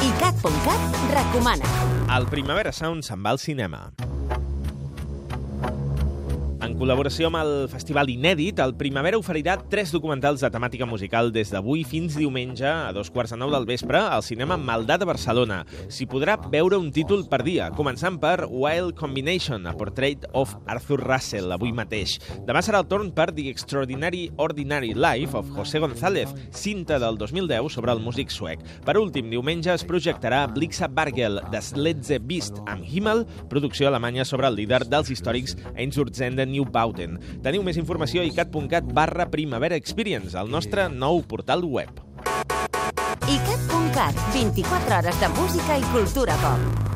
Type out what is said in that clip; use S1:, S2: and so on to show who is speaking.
S1: ICAT.cat recomana.
S2: El Primavera Sound se'n va al cinema. Col·laboració amb el Festival Inèdit, el Primavera oferirà tres documentals de temàtica musical des d'avui fins diumenge a dos quarts de nou del vespre al cinema Maldà de Barcelona. S'hi podrà veure un títol per dia, començant per Wild Combination, a Portrait of Arthur Russell, avui mateix. Demà serà el torn per The Extraordinary Ordinary Life of José González, cinta del 2010 sobre el músic suec. Per últim, diumenge es projectarà Blixa Bargel, de Sledze Beast, amb Himmel, producció alemanya sobre el líder dels històrics Einsurzende New Bauten. Teniu més informació a icat.cat barra Primavera Experience, al nostre nou portal web.
S1: ICAT.cat, 24 hores de música i cultura pop.